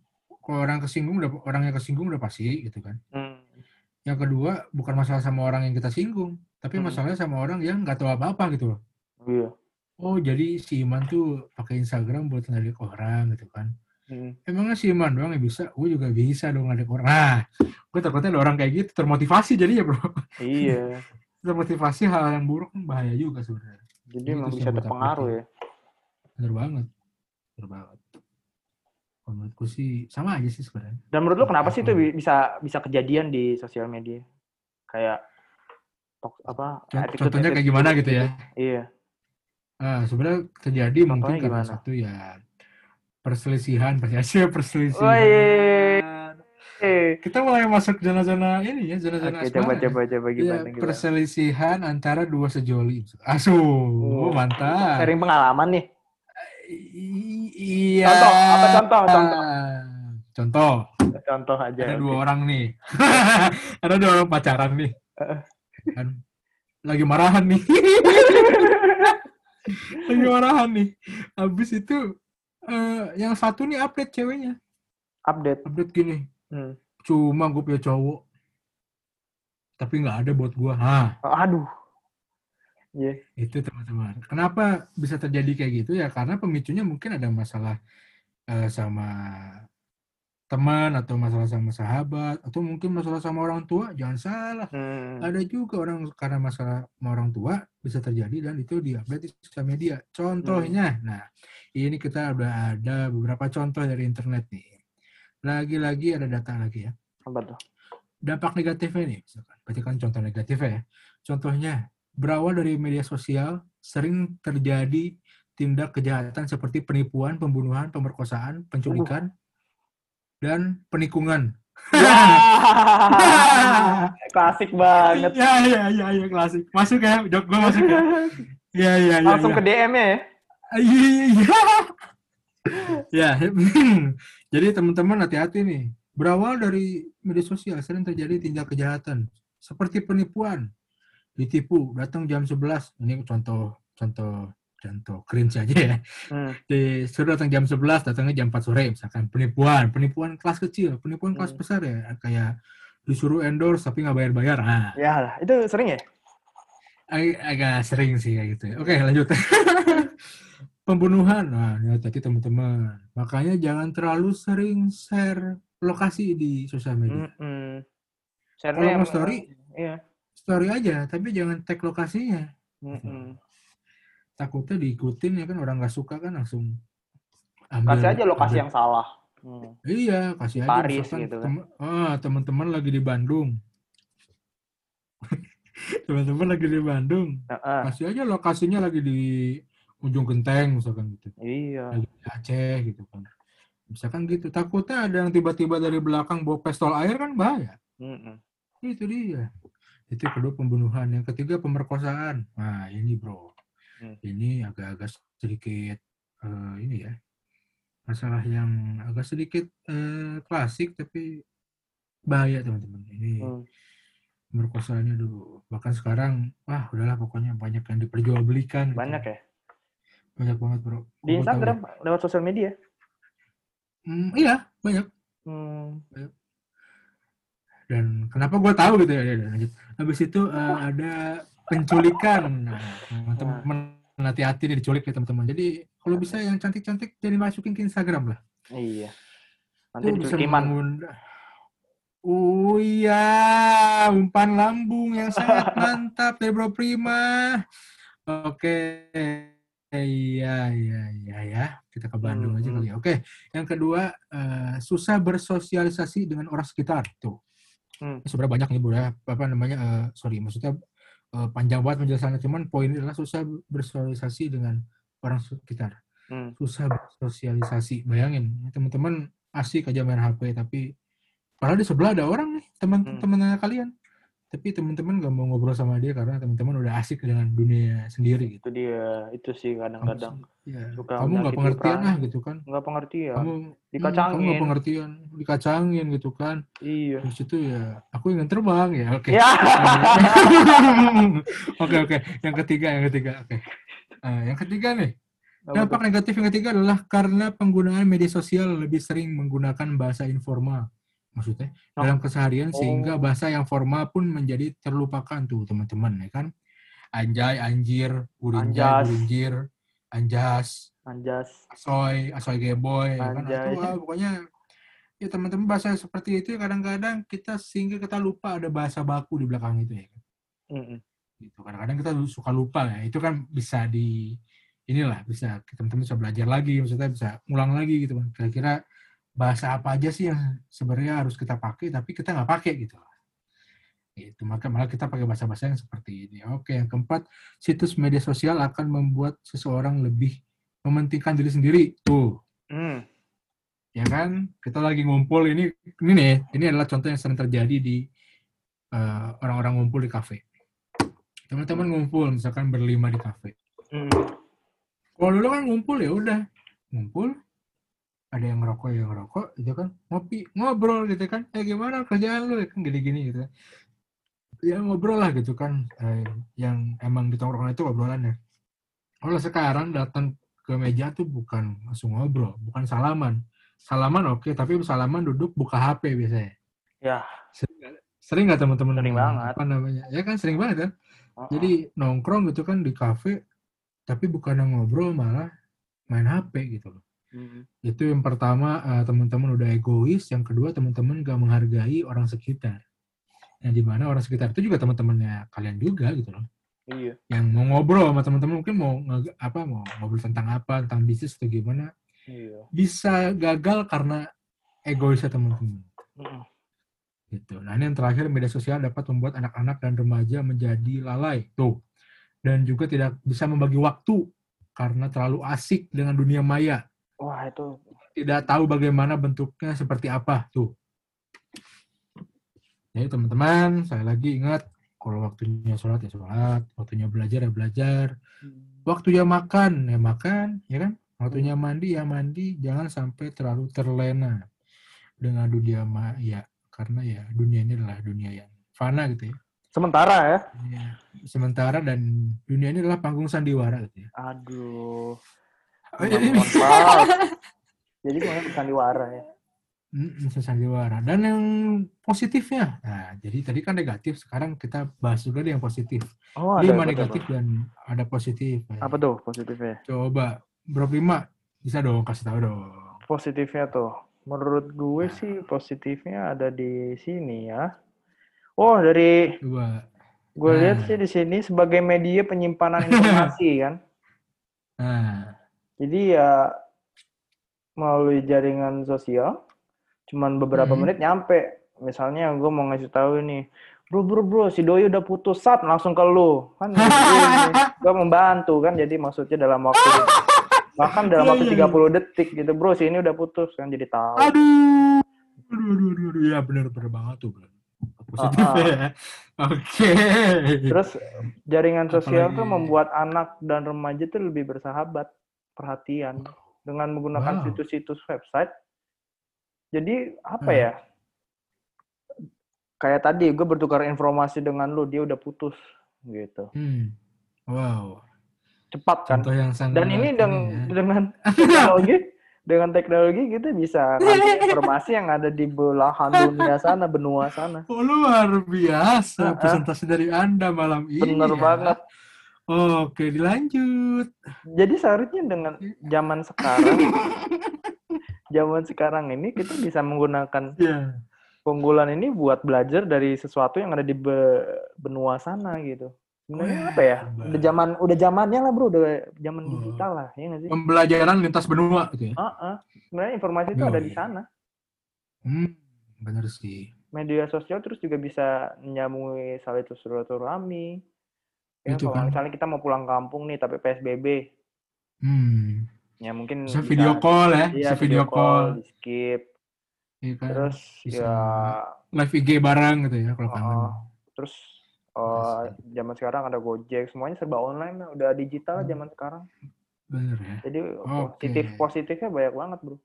kalau orang kesinggung udah orang yang kesinggung udah pasti gitu kan.
Hmm.
Yang kedua bukan masalah sama orang yang kita singgung, tapi
Hmm.
masalahnya sama orang yang nggak tahu apa-apa gitu loh.
Iya.
Oh jadi si Iman tuh pakai Instagram buat ngeliat orang gitu kan.
Hmm.
Emangnya si Iman doang yang bisa? Gue juga bisa dong ngeliat orang. Nah, gue takutnya ada orang kayak gitu termotivasi jadinya bro.
Iya. [LAUGHS]
termotivasi hal yang buruk kan bahaya juga sebenarnya.
Jadi
Itu
emang
sih
bisa terpengaruh ya.
Bener banget. Bener banget. Kalau menurutku sih sama aja sih sebenarnya.
Dan menurut lu kenapa sih itu bisa bisa kejadian di sosial media? Kayak tok- apa? Attitude-
Contohnya kayak
attitude
gimana
buruk
gitu ya?
Iya.
Ah, sebenarnya terjadi mungkin
Contohnya
karena
gimana?
satu ya perselisihan, [LAUGHS] perselisihan, perselisihan.
Woi. Eh.
Kita mulai masuk zona-zona ini ya, zona-zona
Oke, coba
ya.
coba coba
Iya,
gimana gimana.
perselisihan antara dua sejoli. Asu,
Oh,
mantap.
Sharing pengalaman nih.
Iya.
Contoh, apa contoh, contoh?
Contoh,
Contoh aja.
ada
oke.
dua orang nih. [LAUGHS] ada dua orang pacaran nih. Kan lagi marahan nih. [LAUGHS] lagi marahan nih. Habis itu eh, yang satu nih update ceweknya.
Update.
Update gini.
Hmm.
Cuma gue punya cowok. Tapi nggak ada buat gue. Hah,
aduh. Iya.
itu teman-teman. Kenapa bisa terjadi kayak gitu ya? Karena pemicunya mungkin ada masalah eh, sama teman atau masalah sama sahabat atau mungkin masalah sama orang tua. Jangan salah.
Hmm.
Ada juga orang karena masalah sama orang tua bisa terjadi dan itu diupdate di sosial media. Contohnya, nah ini kita udah ada beberapa contoh dari internet nih. Lagi-lagi ada data lagi ya.
Apa tuh?
dampak negatifnya nih, misalkan. berarti kan contoh negatifnya ya. Contohnya, berawal dari media sosial, sering terjadi tindak kejahatan seperti penipuan, pembunuhan, pemerkosaan, penculikan, dan penikungan. [LAUGHS]
Klasik banget.
Ya, ya, ya, ya, klasik. Masuk ya, jok gue masuk ya. Ya, ya, ya.
Langsung
ya.
ke DM-nya ya.
Iya. [LAUGHS] ya, [CLEARS THROAT] jadi teman-teman hati-hati nih. Berawal dari media sosial sering terjadi tindak kejahatan seperti penipuan, ditipu, datang jam 11. Ini contoh contoh contoh cringe aja ya.
Hmm.
Disuruh datang jam 11, datangnya jam 4 sore misalkan penipuan, penipuan kelas kecil, penipuan kelas
Hmm.
besar ya kayak disuruh endorse tapi nggak bayar-bayar. Nah,
Ya lah, itu sering ya?
Ag- agak sering sih kayak gitu. ya. Oke, lanjut. [LAUGHS] Pembunuhan. Nah, ini tadi teman-teman. Makanya jangan terlalu sering share lokasi di sosial media.
Mm-mm.
Kalau
Share-nya
mau
yang-
story,
Iya.
Story aja, tapi jangan tag lokasinya.
Mm-mm.
Takutnya diikutin ya kan orang nggak suka kan langsung ambil.
Kasih aja lokasi
ambil-
yang salah. Hmm.
Iya, kasih aja.
Paris
misalkan
gitu kan.
tem- ah, teman-teman lagi di Bandung. [LAUGHS] teman-teman lagi di Bandung.
Heeh.
Kasih aja lokasinya lagi di ujung genteng misalkan gitu.
Iya.
Lagi di Aceh gitu kan. Misalkan gitu. Takutnya ada yang tiba-tiba dari belakang bawa pistol air kan bahaya.
Mm-mm.
Itu dia. Itu kedua pembunuhan. Yang ketiga pemerkosaan. Nah ini bro.
Hmm.
Ini agak-agak sedikit eh, ini ya. Masalah yang agak sedikit eh, klasik tapi bahaya teman-teman. Ini
Hmm.
pemerkosaannya dulu. Bahkan sekarang, wah udahlah pokoknya banyak yang diperjualbelikan. gitu.
Banyak ya.
Banyak banget bro.
Di
tahu
Instagram lewat sosial media.
Hmm, iya banyak.
Hmm.
Dan kenapa gue tahu gitu ya. ya, ya, lanjut. Habis itu eh, ada penculikan. Nah, teman-teman hati-hati nih diculik ya teman-teman. Jadi kalau bisa yang cantik-cantik jadi masukin ke Instagram lah.
Iya. Nanti
Itu bisa mengundang. Oh iya, umpan lambung yang sangat [LAUGHS] mantap dari Bro Prima. Oke, iya iya iya ya. Kita ke Bandung aja
Hmm,
kali ya. Oke, yang kedua eh, susah bersosialisasi dengan orang sekitar tuh.
Hmm.
Sebenarnya banyak nih bro ya. Apa namanya? eh, sorry, maksudnya eh, panjang banget penjelasannya. Cuman poin adalah susah bersosialisasi dengan orang sekitar
Hmm.
susah bersosialisasi. Bayangin, teman-teman asik aja main HP, tapi padahal di sebelah ada orang nih,
Hmm.
teman-temannya kalian. Tapi teman-teman gak mau ngobrol sama dia karena teman-teman udah asik dengan dunia sendiri gitu.
Itu dia. Itu sih kadang-kadang.
ya,
suka
kamu nggak
menyakiti
pengertian lah gitu kan.
Nggak pengertian.
Kamu hmm, kamu
Dikacangin.
nggak pengertian, dikacangin gitu kan.
Iya.
Terus itu ya, aku ingin terbang ya. Oke.
Ya. [LAUGHS]
Oke oke. Yang ketiga, yang ketiga. Oke. Eh, yang ketiga nih, Dampak negatif yang ketiga adalah karena penggunaan media sosial lebih sering menggunakan bahasa informal. Maksudnya
Oh.
dalam keseharian sehingga
Oh.
bahasa yang formal pun menjadi terlupakan tuh teman-teman ya kan. Anjay, anjir, urinjay,
Anjas.
urinjir, anjas,
Anjas.
asoy, asoy geboy, ya kan.
Anjay.
Itu, ah, pokoknya ya teman-teman bahasa seperti itu kadang-kadang kita sehingga kita lupa ada bahasa baku di belakang itu ya kan
Mm-mm.
gitu kadang-kadang kita suka lupa ya itu kan bisa di inilah bisa teman-teman bisa belajar lagi maksudnya bisa ngulang lagi gitu kan kira-kira bahasa apa aja sih yang sebenarnya harus kita pakai tapi kita nggak pakai gitu itu maka malah kita pakai bahasa-bahasa yang seperti ini. Oke yang keempat situs media sosial akan membuat seseorang lebih mementingkan diri sendiri. Tuh.
Hmm.
ya kan? Kita lagi ngumpul ini ini nih ini adalah contoh yang sering terjadi di eh, orang-orang ngumpul di kafe. Teman-teman ngumpul misalkan berlima di kafe.
Hmm.
kalau dulu kan ngumpul ya udah. Ngumpul ada yang ngerokok yang ngerokok gitu kan. Ngopi ngobrol gitu kan. Eh gimana kerjaan lu? Kan gini-gini gitu. Ya ngobrol lah gitu kan. Eh, yang emang di tongkrongan itu obrolannya kalau sekarang datang ke meja tuh bukan langsung ngobrol bukan salaman. Salaman oke tapi salaman duduk buka HP biasanya.
Ya.
sering nggak- sering nggak teman-teman
Sering banget.
apa namanya? Ya kan sering banget kan.
Uh-uh.
jadi nongkrong gitu kan di kafe tapi bukan ngobrol malah main HP gitu loh
Hmm.
itu yang pertama eh, teman-teman udah egois yang kedua teman-teman gak menghargai orang sekitar yang di mana orang sekitar itu juga teman-temannya kalian juga gitu loh
Iya.
yang mau ngobrol sama teman-teman mungkin mau apa mau ngobrol tentang apa tentang bisnis atau gimana
Iya.
bisa gagal karena egoisnya teman-teman
Mm-mm.
gitu. Nah ini yang terakhir media sosial dapat membuat anak-anak dan remaja menjadi lalai tuh dan juga tidak bisa membagi waktu karena terlalu asik dengan dunia maya
Wah itu.
tidak tahu bagaimana bentuknya seperti apa tuh. Jadi teman-teman, saya lagi ingat kalau waktunya sholat ya sholat, waktunya belajar ya belajar, waktunya makan ya makan, ya kan? Waktunya mandi ya mandi, jangan sampai terlalu terlena dengan dunia maya karena ya dunia ini adalah dunia yang fana gitu ya.
Sementara ya.
Ya, Sementara dan dunia ini adalah panggung sandiwara gitu ya.
Aduh.
Iya. [LAUGHS]
Jadi kemarin sandiwara ya.
Mm, sandiwara. Dan yang positifnya, nah jadi tadi kan negatif, sekarang kita bahas juga deh yang positif.
Oh,
Lima
apa,
negatif
apa?
dan ada positif.
Apa tuh positifnya?
Coba, Bro Prima, bisa dong kasih tahu dong.
Positifnya tuh. Menurut gue sih positifnya ada di sini ya. Oh, dari
Coba.
gue
Nah.
lihat sih di sini sebagai media penyimpanan [LAUGHS] informasi kan.
Nah,
Jadi ya melalui jaringan sosial, cuman beberapa
Hmm.
menit nyampe. Misalnya gue mau ngasih tahu ini, bro bro bro, si doi udah putus sat langsung ke lu, kan? [LAUGHS] gue membantu kan, jadi maksudnya dalam waktu [LAUGHS] bahkan dalam
Iya,
waktu
iya,
30 detik gitu, bro, si ini udah putus kan, jadi tahu.
aduh. Aduh, aduh, aduh, aduh. Ya benar-benar banget tuh. Bro. Positif
ah.
ya. Oke.
Terus jaringan sosial tuh
Apalagi-
membuat anak dan remaja tuh lebih bersahabat, perhatian dengan menggunakan
Wow.
situs-situs website. Jadi apa
Hmm.
ya? Kayak tadi gue bertukar informasi dengan lu, dia udah putus gitu.
Hmm. Wow.
Cepat kan?
Contoh yang sangat
Dan ini dengan
ya.
dengan [LAUGHS] teknologi dengan teknologi kita bisa ngambil informasi yang ada di belahan dunia sana, benua sana.
Oh, [LAUGHS] luar biasa
Ah, ah.
presentasi dari Anda malam ini.
Bener
ya.
banget.
Oke, dilanjut.
Jadi seharusnya dengan zaman sekarang, [LAUGHS] zaman sekarang ini kita bisa menggunakan
Ya.
keunggulan ini buat belajar dari sesuatu yang ada di be- benua sana gitu. Sebenarnya
Wah,
apa ya?
hebat.
Udah zaman udah zamannya lah bro, udah zaman
Oh.
digital lah, ya nggak sih?
Pembelajaran lintas benua gitu ya.
Ah, ah. Sebenarnya informasi itu ada di sana.
Hmm, bener sih.
Media sosial terus juga bisa menyambungi saling silaturahmi. Ya,
Itu
kalau
kan.
misalnya kita mau pulang kampung nih tapi PSBB,
Hmm.
ya mungkin
Bisa video call ya, bisa video call.
di skip.
Iya kan?
Terus
bisa
ya
live IG bareng gitu ya kalau
Oh,
kangen.
terus eh, zaman sekarang ada Gojek, semuanya serba online, udah digital
Hmm.
zaman sekarang.
Bener ya.
Jadi
Oke.
positif positifnya banyak banget bro.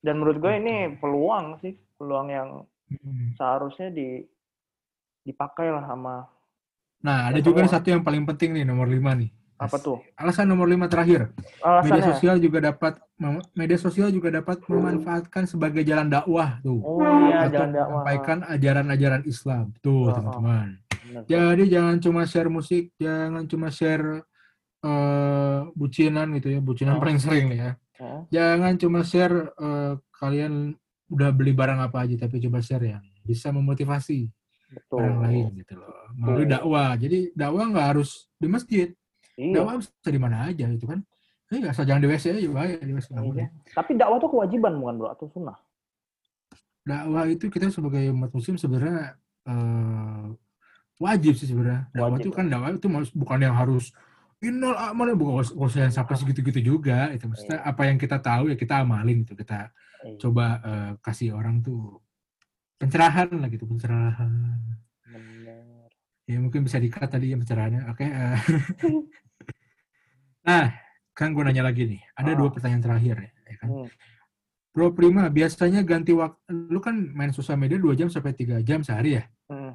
Dan menurut gue ini
Oke.
peluang sih, peluang yang
Hmm.
seharusnya di dipakai lah sama
Nah, ada juga satu yang paling penting nih, nomor lima nih.
apa tuh?
Alasan nomor lima terakhir. Media
Alasannya?
sosial juga dapat media sosial juga dapat memanfaatkan sebagai jalan dakwah tuh.
Oh iya,
Atau
jangan dakwah.
menyampaikan ajaran-ajaran Islam. Tuh,
Oh, oh.
teman-teman.
Bener.
Jadi jangan cuma share musik, jangan cuma share eh, bucinan gitu ya, bucinan
Oh.
paling sering nih ya.
Oh,
Jangan cuma share eh, kalian udah beli barang apa aja, tapi coba share yang bisa memotivasi
betul.
orang lain gitu loh. Melalui dakwah. Jadi dakwah nggak harus di masjid,
Iya.
dakwah bisa di mana aja gitu kan. Eh, asal jangan di WC aja, bahaya di WC
Iya. Tapi dakwah tuh kewajiban bukan bro atau sunnah?
Dakwah itu kita sebagai umat muslim sebenarnya eh, wajib sih sebenarnya. Dakwah
Wajib.
itu kan dakwah itu bukan yang harus innal amal bukan nggak usah yang sampai segitu-gitu juga. Itu maksudnya
Iya.
apa yang kita tahu ya kita amalin gitu. Kita
Iya.
coba eh, kasih orang tuh pencerahan lah gitu, pencerahan.
Bener.
Ya mungkin bisa dikat tadi ya pencerahannya. Oke. eh. [LAUGHS] nah, kan gue nanya lagi nih. Ada
Ah.
dua pertanyaan terakhir ya. ya kan?
Hmm.
Bro Prima, biasanya ganti waktu, lu kan main sosial media 2 jam sampai 3 jam sehari ya?
Hmm.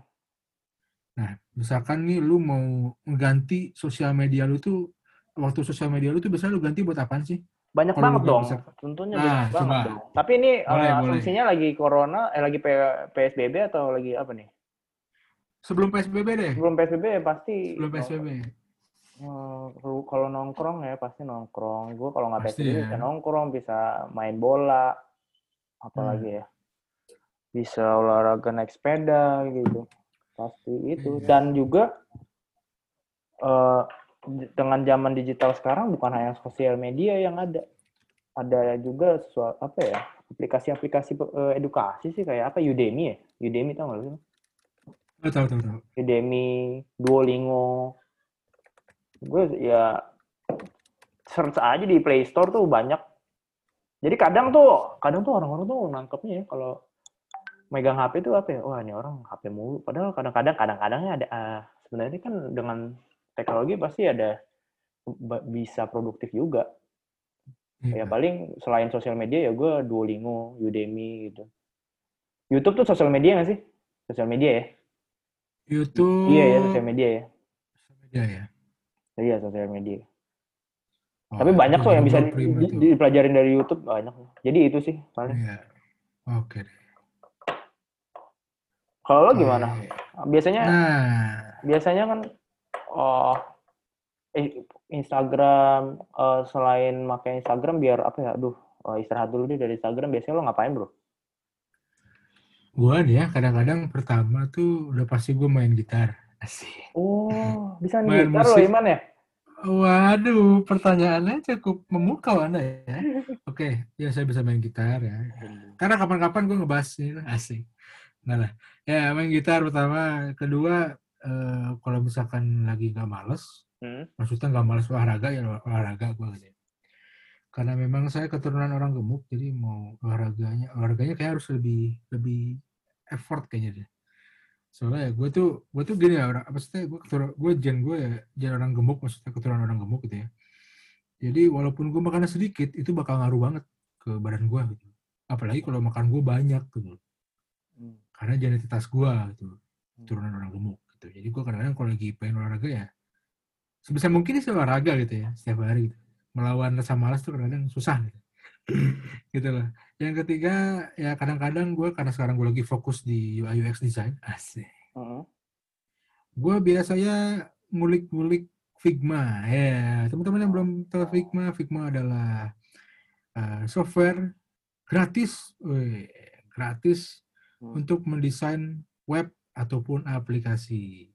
Nah, misalkan nih lu mau mengganti sosial media lu tuh, waktu sosial media lu tuh biasanya lu ganti buat apaan sih?
Banyak
Kalau
banget dong.
bisa-
Tentunya
Nah,
banyak banget
coba.
dong. Tapi ini eh,
Boleh, boleh.
asumsinya lagi corona, eh lagi P- PSBB atau lagi apa nih?
Sebelum PSBB deh.
Sebelum PSBB ya pasti.
Sebelum PSBB.
Eh, kalau- kalau nongkrong ya pasti nongkrong. Gue kalau nggak PSBB
ya.
bisa nongkrong, bisa main bola,
Hmm.
apalagi ya. Bisa olahraga naik sepeda gitu. Pasti itu.
Iya.
Dan juga eh, dengan zaman digital sekarang bukan hanya sosial media yang ada. Ada juga sesuatu apa ya? Aplikasi-aplikasi eh, edukasi sih kayak apa Udemy ya? Udemy tau nggak?
Oh, tahu, tahu, tahu.
Udemy, Duolingo. Gue ya search aja di Play Store tuh banyak. Jadi kadang tuh, kadang tuh orang-orang tuh nangkepnya ya kalau megang HP tuh apa ya? Wah ini orang HP mulu. Padahal kadang-kadang, kadang-kadangnya ada. ah, sebenarnya kan dengan teknologi pasti ada bisa produktif juga. Ya
Iya.
paling selain sosial media ya gue Duolingo, Udemy gitu. YouTube tuh sosial media nggak sih? Sosial media ya?
YouTube.
Iya ya sosial media ya.
Sosial media ya.
Iya sosial media.
Oh,
Tapi banyak
itu
tuh yang bisa di- dipelajarin dari YouTube banyak. Jadi itu sih paling.
Iya. Oke. deh.
Kalau lo gimana?
Oke.
Biasanya
Nah,
biasanya kan oh eh, Instagram eh, selain pakai Instagram biar apa ya? Aduh, oh, istirahat dulu deh dari Instagram, biasanya lo ngapain bro?
Gua nih ya, kadang-kadang pertama tuh udah pasti gue main gitar. Asik.
Oh, bisa
Main
gitar lo
musik.
Iman ya?
Waduh, pertanyaannya cukup memukau Anda ya. Oke, ya saya bisa main gitar ya. Karena kapan-kapan gue ngebahas ini lah, asik. Nah lah, ya main gitar pertama. Kedua, eh, kalau misalkan lagi nggak males,
Hmm?
maksudnya nggak males olahraga ya olahraga gue gitu. ya. Karena memang saya keturunan orang gemuk, jadi mau olahraganya, olahraganya kayak harus lebih lebih effort kayaknya deh. Soalnya ya gue tuh gue tuh gini ya orang apa sih gue keturunan gue gen gue ya gen orang gemuk maksudnya keturunan orang gemuk gitu ya. Jadi walaupun gue makannya sedikit itu bakal ngaruh banget ke badan gue gitu. Apalagi kalau makan gue banyak gitu.
Hmm.
Karena genetitas gue gitu keturunan orang gemuk gitu. Jadi gue kadang-kadang kalau lagi pengen olahraga ya sebisa mungkin sih olahraga gitu ya setiap hari gitu. Melawan rasa malas tuh kadang-kadang susah gitu. [CLEARS THROAT] gitu loh. Yang ketiga ya kadang-kadang gue karena sekarang gue lagi fokus di UI UX design asik.
Hmm.
Gue biasanya ngulik-ngulik Figma. Ya, teman-teman yang belum tahu Figma, Figma adalah uh, software gratis, Wih, gratis
Hmm.
untuk mendesain web ataupun aplikasi.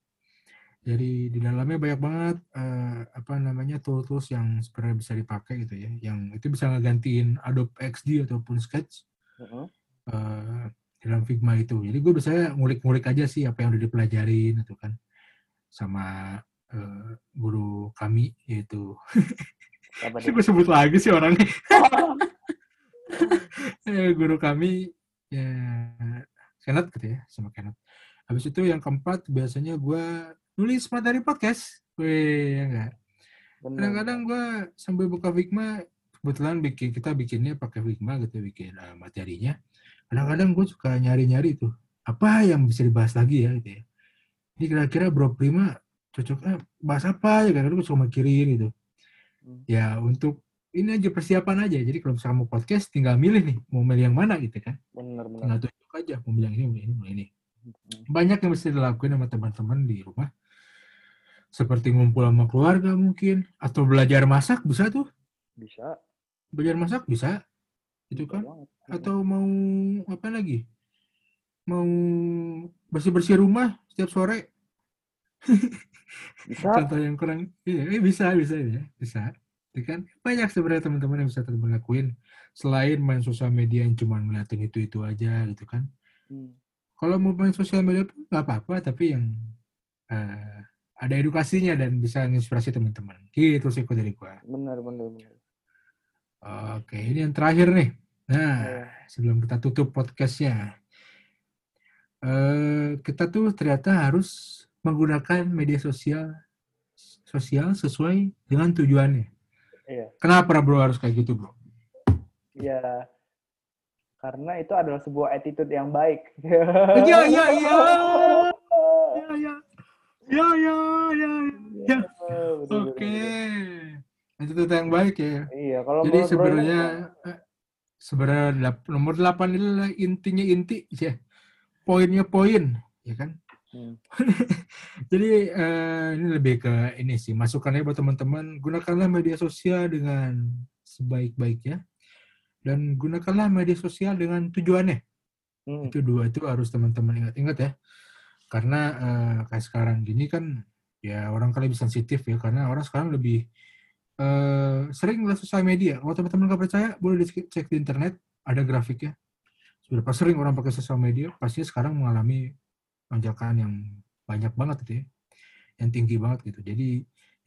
Jadi di dalamnya banyak banget eh, apa namanya tools-tools yang sebenarnya bisa dipakai gitu ya, yang itu bisa ngegantiin Adobe XD ataupun Sketch
Hmm.
eh, dalam Figma itu. Jadi gue biasanya ngulik-ngulik aja sih apa yang udah dipelajarin itu kan sama eh, guru kami yaitu sih gue sebut lagi sih orangnya [LAUGHS] guru kami ya Kenneth gitu ya sama Kenneth. Habis itu yang keempat biasanya gue nulis materi podcast. Wih, ya enggak. Kadang-kadang gue sambil buka Figma, kebetulan bikin kita bikinnya pakai Figma gitu, bikin uh, materinya. Kadang-kadang gue suka nyari-nyari tuh, apa yang bisa dibahas lagi ya gitu ya. Ini kira-kira Bro Prima cocoknya bahas apa ya, kadang-kadang gue suka mikirin gitu.
Hmm.
Ya untuk ini aja persiapan aja. Jadi kalau misalkan mau podcast, tinggal milih nih, mau milih yang mana gitu kan.
Bener bener.
Tinggal tunjuk aja, mau milih yang ini, mau ini, mau ini. Banyak yang bisa dilakuin sama teman-teman di rumah. Seperti ngumpul sama keluarga mungkin. Atau belajar masak bisa tuh.
Bisa.
Belajar masak bisa. Itu kan.
banget.
Atau mau apa lagi? Mau bersih-bersih rumah setiap sore. [LAUGHS]
Bisa.
Contoh yang kurang. Iya, eh, bisa, bisa ya. Bisa. Itu kan banyak sebenarnya teman-teman yang bisa teman lakuin. Selain main sosial media yang cuma ngeliatin itu-itu aja gitu kan.
Hmm.
Kalau mau main sosial media pun nggak apa-apa tapi yang eh, ada edukasinya dan bisa menginspirasi teman-teman gitu sih kalau dari gua
Bener bener bener.
oke ini yang terakhir nih nah
Iya.
sebelum kita tutup podcastnya eh kita tuh ternyata harus menggunakan media sosial sosial sesuai dengan tujuannya
Iya.
kenapa bro harus kayak gitu bro
Iya. Karena itu adalah sebuah attitude yang baik.
Iya, [LAUGHS] iya, iya. ya ya ya ya ya
Iya,
oke
betul-betul.
itu tuh yang baik ya
Iya, kalau
Jadi sebenarnya eh, sebenarnya nomor 8 ini adalah intinya inti ya. Poinnya poin, ya kan?
Hmm. [LAUGHS]
Jadi eh, ini lebih ke ini sih masukannya buat teman-teman gunakanlah media sosial dengan sebaik-baiknya dan gunakanlah media sosial dengan tujuannya.
Hmm.
Itu dua itu harus teman-teman ingat-ingat ya. Karena eh, kayak sekarang gini kan ya orang kali lebih sensitif ya karena orang sekarang lebih eh, sering lihat sosial media. Kalau teman-teman nggak percaya boleh dicek di internet ada grafiknya. Berapa sering orang pakai sosial media pasti sekarang mengalami lonjakan yang banyak banget gitu ya. Yang tinggi banget gitu. Jadi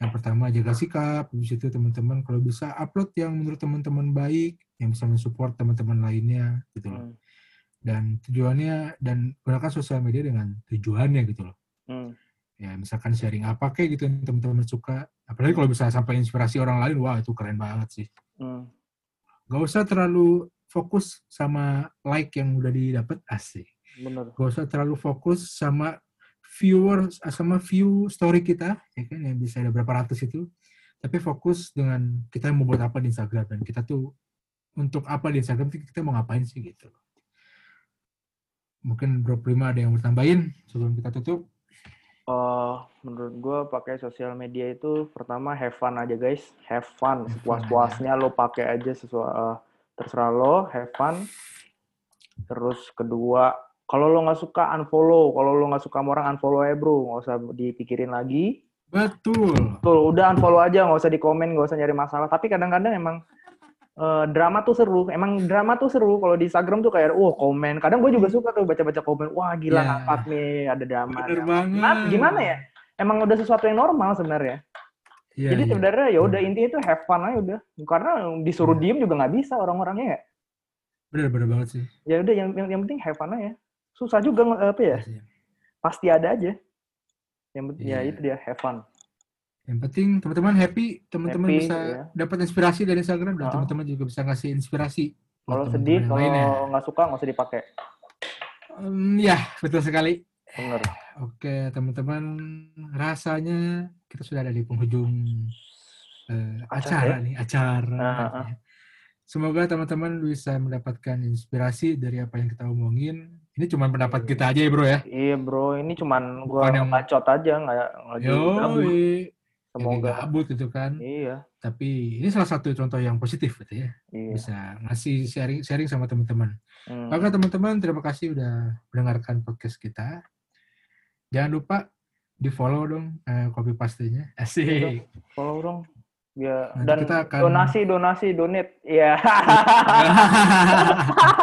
yang pertama jaga sikap, habis itu teman-teman kalau bisa upload yang menurut teman-teman baik, yang bisa mensupport teman-teman lainnya gitu loh
Hmm.
dan tujuannya dan gunakan sosial media dengan tujuannya gitu loh
Hmm.
ya misalkan sharing apa kayak gitu yang teman-teman suka apalagi kalau bisa sampai inspirasi orang lain wah itu keren banget sih
Hmm.
gak usah terlalu fokus sama like yang udah didapat asik
Bener.
gak usah terlalu fokus sama viewers sama view story kita ya kan yang bisa ada berapa ratus itu. Tapi fokus dengan kita mau buat apa di Instagram dan kita tuh untuk apa di Instagram kita mau ngapain sih gitu. Mungkin Bro Prima ada yang bertambahin sebelum kita tutup?
Eh, menurut gue pakai sosial media itu pertama have fun aja guys, have fun, sepuas-puasnya lo pakai aja sesuai eh, terserah lo, have fun. Terus kedua, kalau lo nggak suka unfollow, kalau lo nggak suka sama orang unfollow ya bro, nggak usah dipikirin lagi.
Betul.
Tuh, udah unfollow aja, nggak usah di komen, nggak usah nyari masalah. Tapi kadang-kadang emang eh, drama tuh seru. Emang drama tuh seru. Kalau di Instagram tuh kayak, wah komen. Kadang gue juga suka tuh baca-baca komen. Wah gila
Ya.
ngangkat nih, ada drama.
Bener banget.
Nah, gimana ya? Emang udah sesuatu yang normal sebenarnya.
Iya,
Jadi
iya.
sebenarnya ya udah intinya itu have fun aja udah. Karena disuruh
Iya.
diem juga nggak bisa orang-orangnya ya.
Bener, bener banget sih.
Ya udah yang, yang yang penting have fun aja. Susah juga apa ya?
Iya.
Pasti ada aja. Yang penting ya
Iya.
itu dia have fun.
Yang penting teman-teman happy, teman-teman bisa
iya.
dapat inspirasi dari Instagram dan
Ah.
teman-teman juga bisa ngasih inspirasi.
Kalau sedih, kalau nggak suka nggak usah dipakai.
Hmm, ya, betul sekali.
Bener.
Oke, teman-teman, rasanya kita sudah ada di penghujung eh,
Acara
acara nih, acara.
Ah, ah.
Semoga teman-teman bisa mendapatkan inspirasi dari apa yang kita omongin. Ini cuma pendapat kita aja ya, Bro ya.
Iya bro, ini cuman gua
Bukan yang-
bacot aja nggak lagi gabut. Semoga.
gabut gitu kan.
Iya,
Tapi ini salah satu contoh yang positif gitu ya.
iya.
Bisa ngasih sharing sharing sama teman-teman.
Hmm.
Oke teman-teman, terima kasih udah mendengarkan podcast kita. Jangan lupa di [LAUGHS] follow dong eh, copy pastenya. Asik.
Follow dong. Ya,
Nanti
dan
kita akan-
donasi, donasi, donate. Iya. [LAUGHS] [LAUGHS]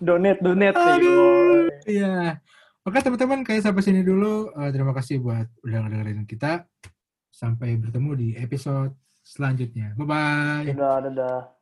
donate, donate.
Aduh. Iya. Oke teman-teman, kayak sampai sini dulu. Eh, terima kasih buat udah dengerin kita. Sampai bertemu di episode selanjutnya. Bye-bye.
Dadah, dadah.